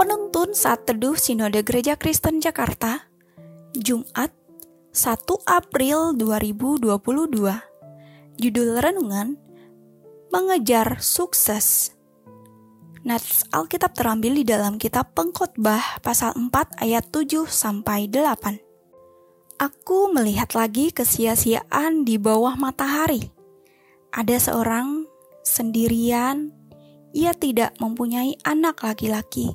Penuntun saat teduh Sinode Gereja Kristen Jakarta, Jumat 1 April 2022. Judul renungan Mengejar Sukses. Nats Alkitab terambil di dalam kitab Pengkhotbah pasal 4 ayat 7 sampai 8. Aku melihat lagi kesia-siaan di bawah matahari. Ada seorang sendirian, ia tidak mempunyai anak laki-laki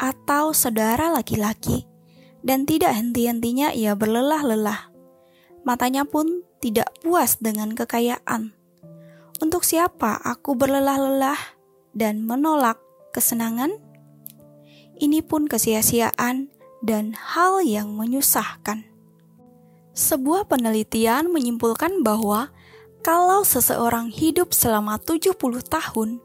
atau saudara laki-laki, dan tidak henti-hentinya ia berlelah-lelah. Matanya pun tidak puas dengan kekayaan. Untuk siapa aku berlelah-lelah dan menolak kesenangan? Ini pun kesia-siaan dan hal yang menyusahkan. Sebuah penelitian menyimpulkan bahwa kalau seseorang hidup selama 70 tahun,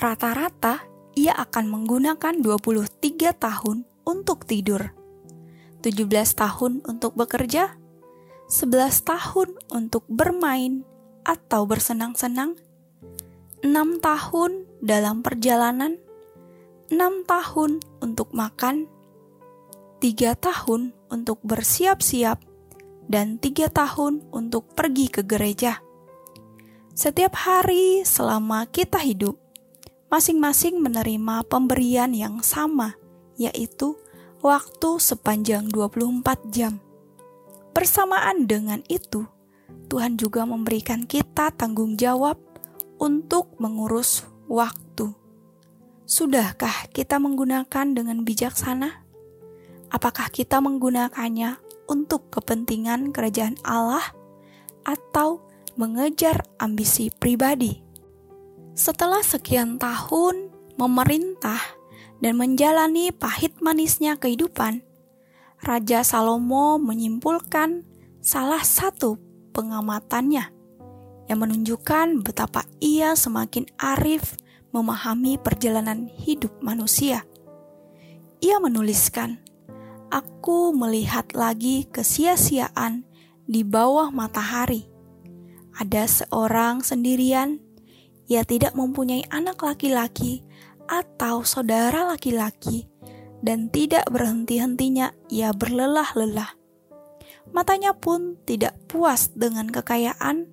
rata-rata ia akan menggunakan 23 tahun untuk tidur, 17 tahun untuk bekerja, 11 tahun untuk bermain atau bersenang-senang, 6 tahun dalam perjalanan, 6 tahun untuk makan, 3 tahun untuk bersiap-siap, dan 3 tahun untuk pergi ke gereja. Setiap hari selama kita hidup, masing-masing menerima pemberian yang sama, yaitu waktu sepanjang 24 jam. Bersamaan dengan itu, Tuhan juga memberikan kita tanggung jawab untuk mengurus waktu. Sudahkah kita menggunakan dengan bijaksana? Apakah kita menggunakannya untuk kepentingan kerajaan Allah atau mengejar ambisi pribadi. Setelah sekian tahun memerintah dan menjalani pahit manisnya kehidupan, Raja Salomo menyimpulkan salah satu pengamatannya yang menunjukkan betapa ia semakin arif memahami perjalanan hidup manusia. Ia menuliskan, "Aku melihat lagi kesia-siaan di bawah matahari." ada seorang sendirian, ia tidak mempunyai anak laki-laki atau saudara laki-laki, dan tidak berhenti-hentinya ia berlelah-lelah. Matanya pun tidak puas dengan kekayaan.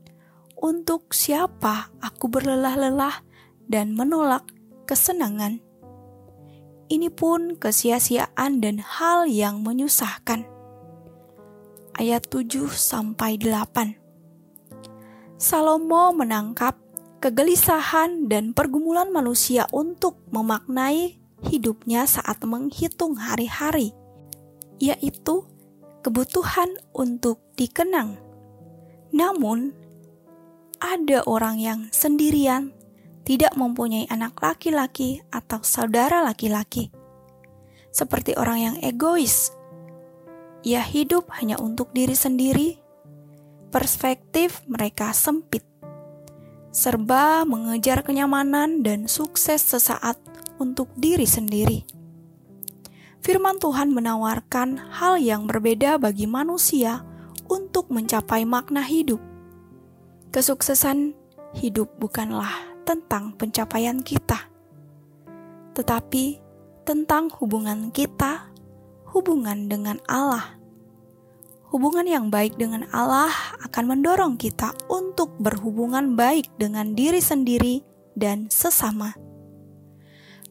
Untuk siapa aku berlelah-lelah dan menolak kesenangan? Ini pun kesia-siaan dan hal yang menyusahkan. Ayat 7 sampai 8. Salomo menangkap kegelisahan dan pergumulan manusia untuk memaknai hidupnya saat menghitung hari-hari, yaitu kebutuhan untuk dikenang. Namun, ada orang yang sendirian, tidak mempunyai anak laki-laki atau saudara laki-laki, seperti orang yang egois. Ia hidup hanya untuk diri sendiri perspektif mereka sempit. Serba mengejar kenyamanan dan sukses sesaat untuk diri sendiri. Firman Tuhan menawarkan hal yang berbeda bagi manusia untuk mencapai makna hidup. Kesuksesan hidup bukanlah tentang pencapaian kita, tetapi tentang hubungan kita, hubungan dengan Allah Hubungan yang baik dengan Allah akan mendorong kita untuk berhubungan baik dengan diri sendiri dan sesama.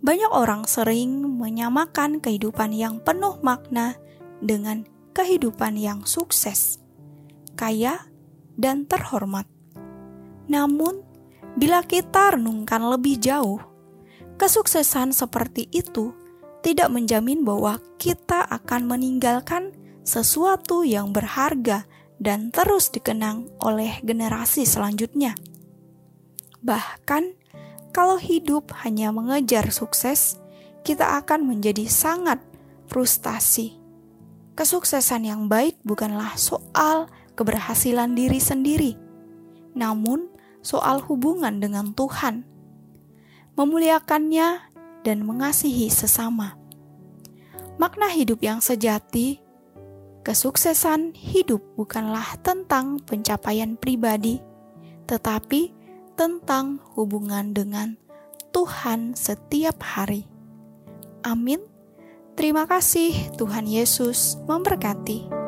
Banyak orang sering menyamakan kehidupan yang penuh makna dengan kehidupan yang sukses, kaya, dan terhormat. Namun, bila kita renungkan lebih jauh, kesuksesan seperti itu tidak menjamin bahwa kita akan meninggalkan sesuatu yang berharga dan terus dikenang oleh generasi selanjutnya. Bahkan, kalau hidup hanya mengejar sukses, kita akan menjadi sangat frustasi. Kesuksesan yang baik bukanlah soal keberhasilan diri sendiri, namun soal hubungan dengan Tuhan, memuliakannya, dan mengasihi sesama. Makna hidup yang sejati Kesuksesan hidup bukanlah tentang pencapaian pribadi, tetapi tentang hubungan dengan Tuhan setiap hari. Amin. Terima kasih, Tuhan Yesus memberkati.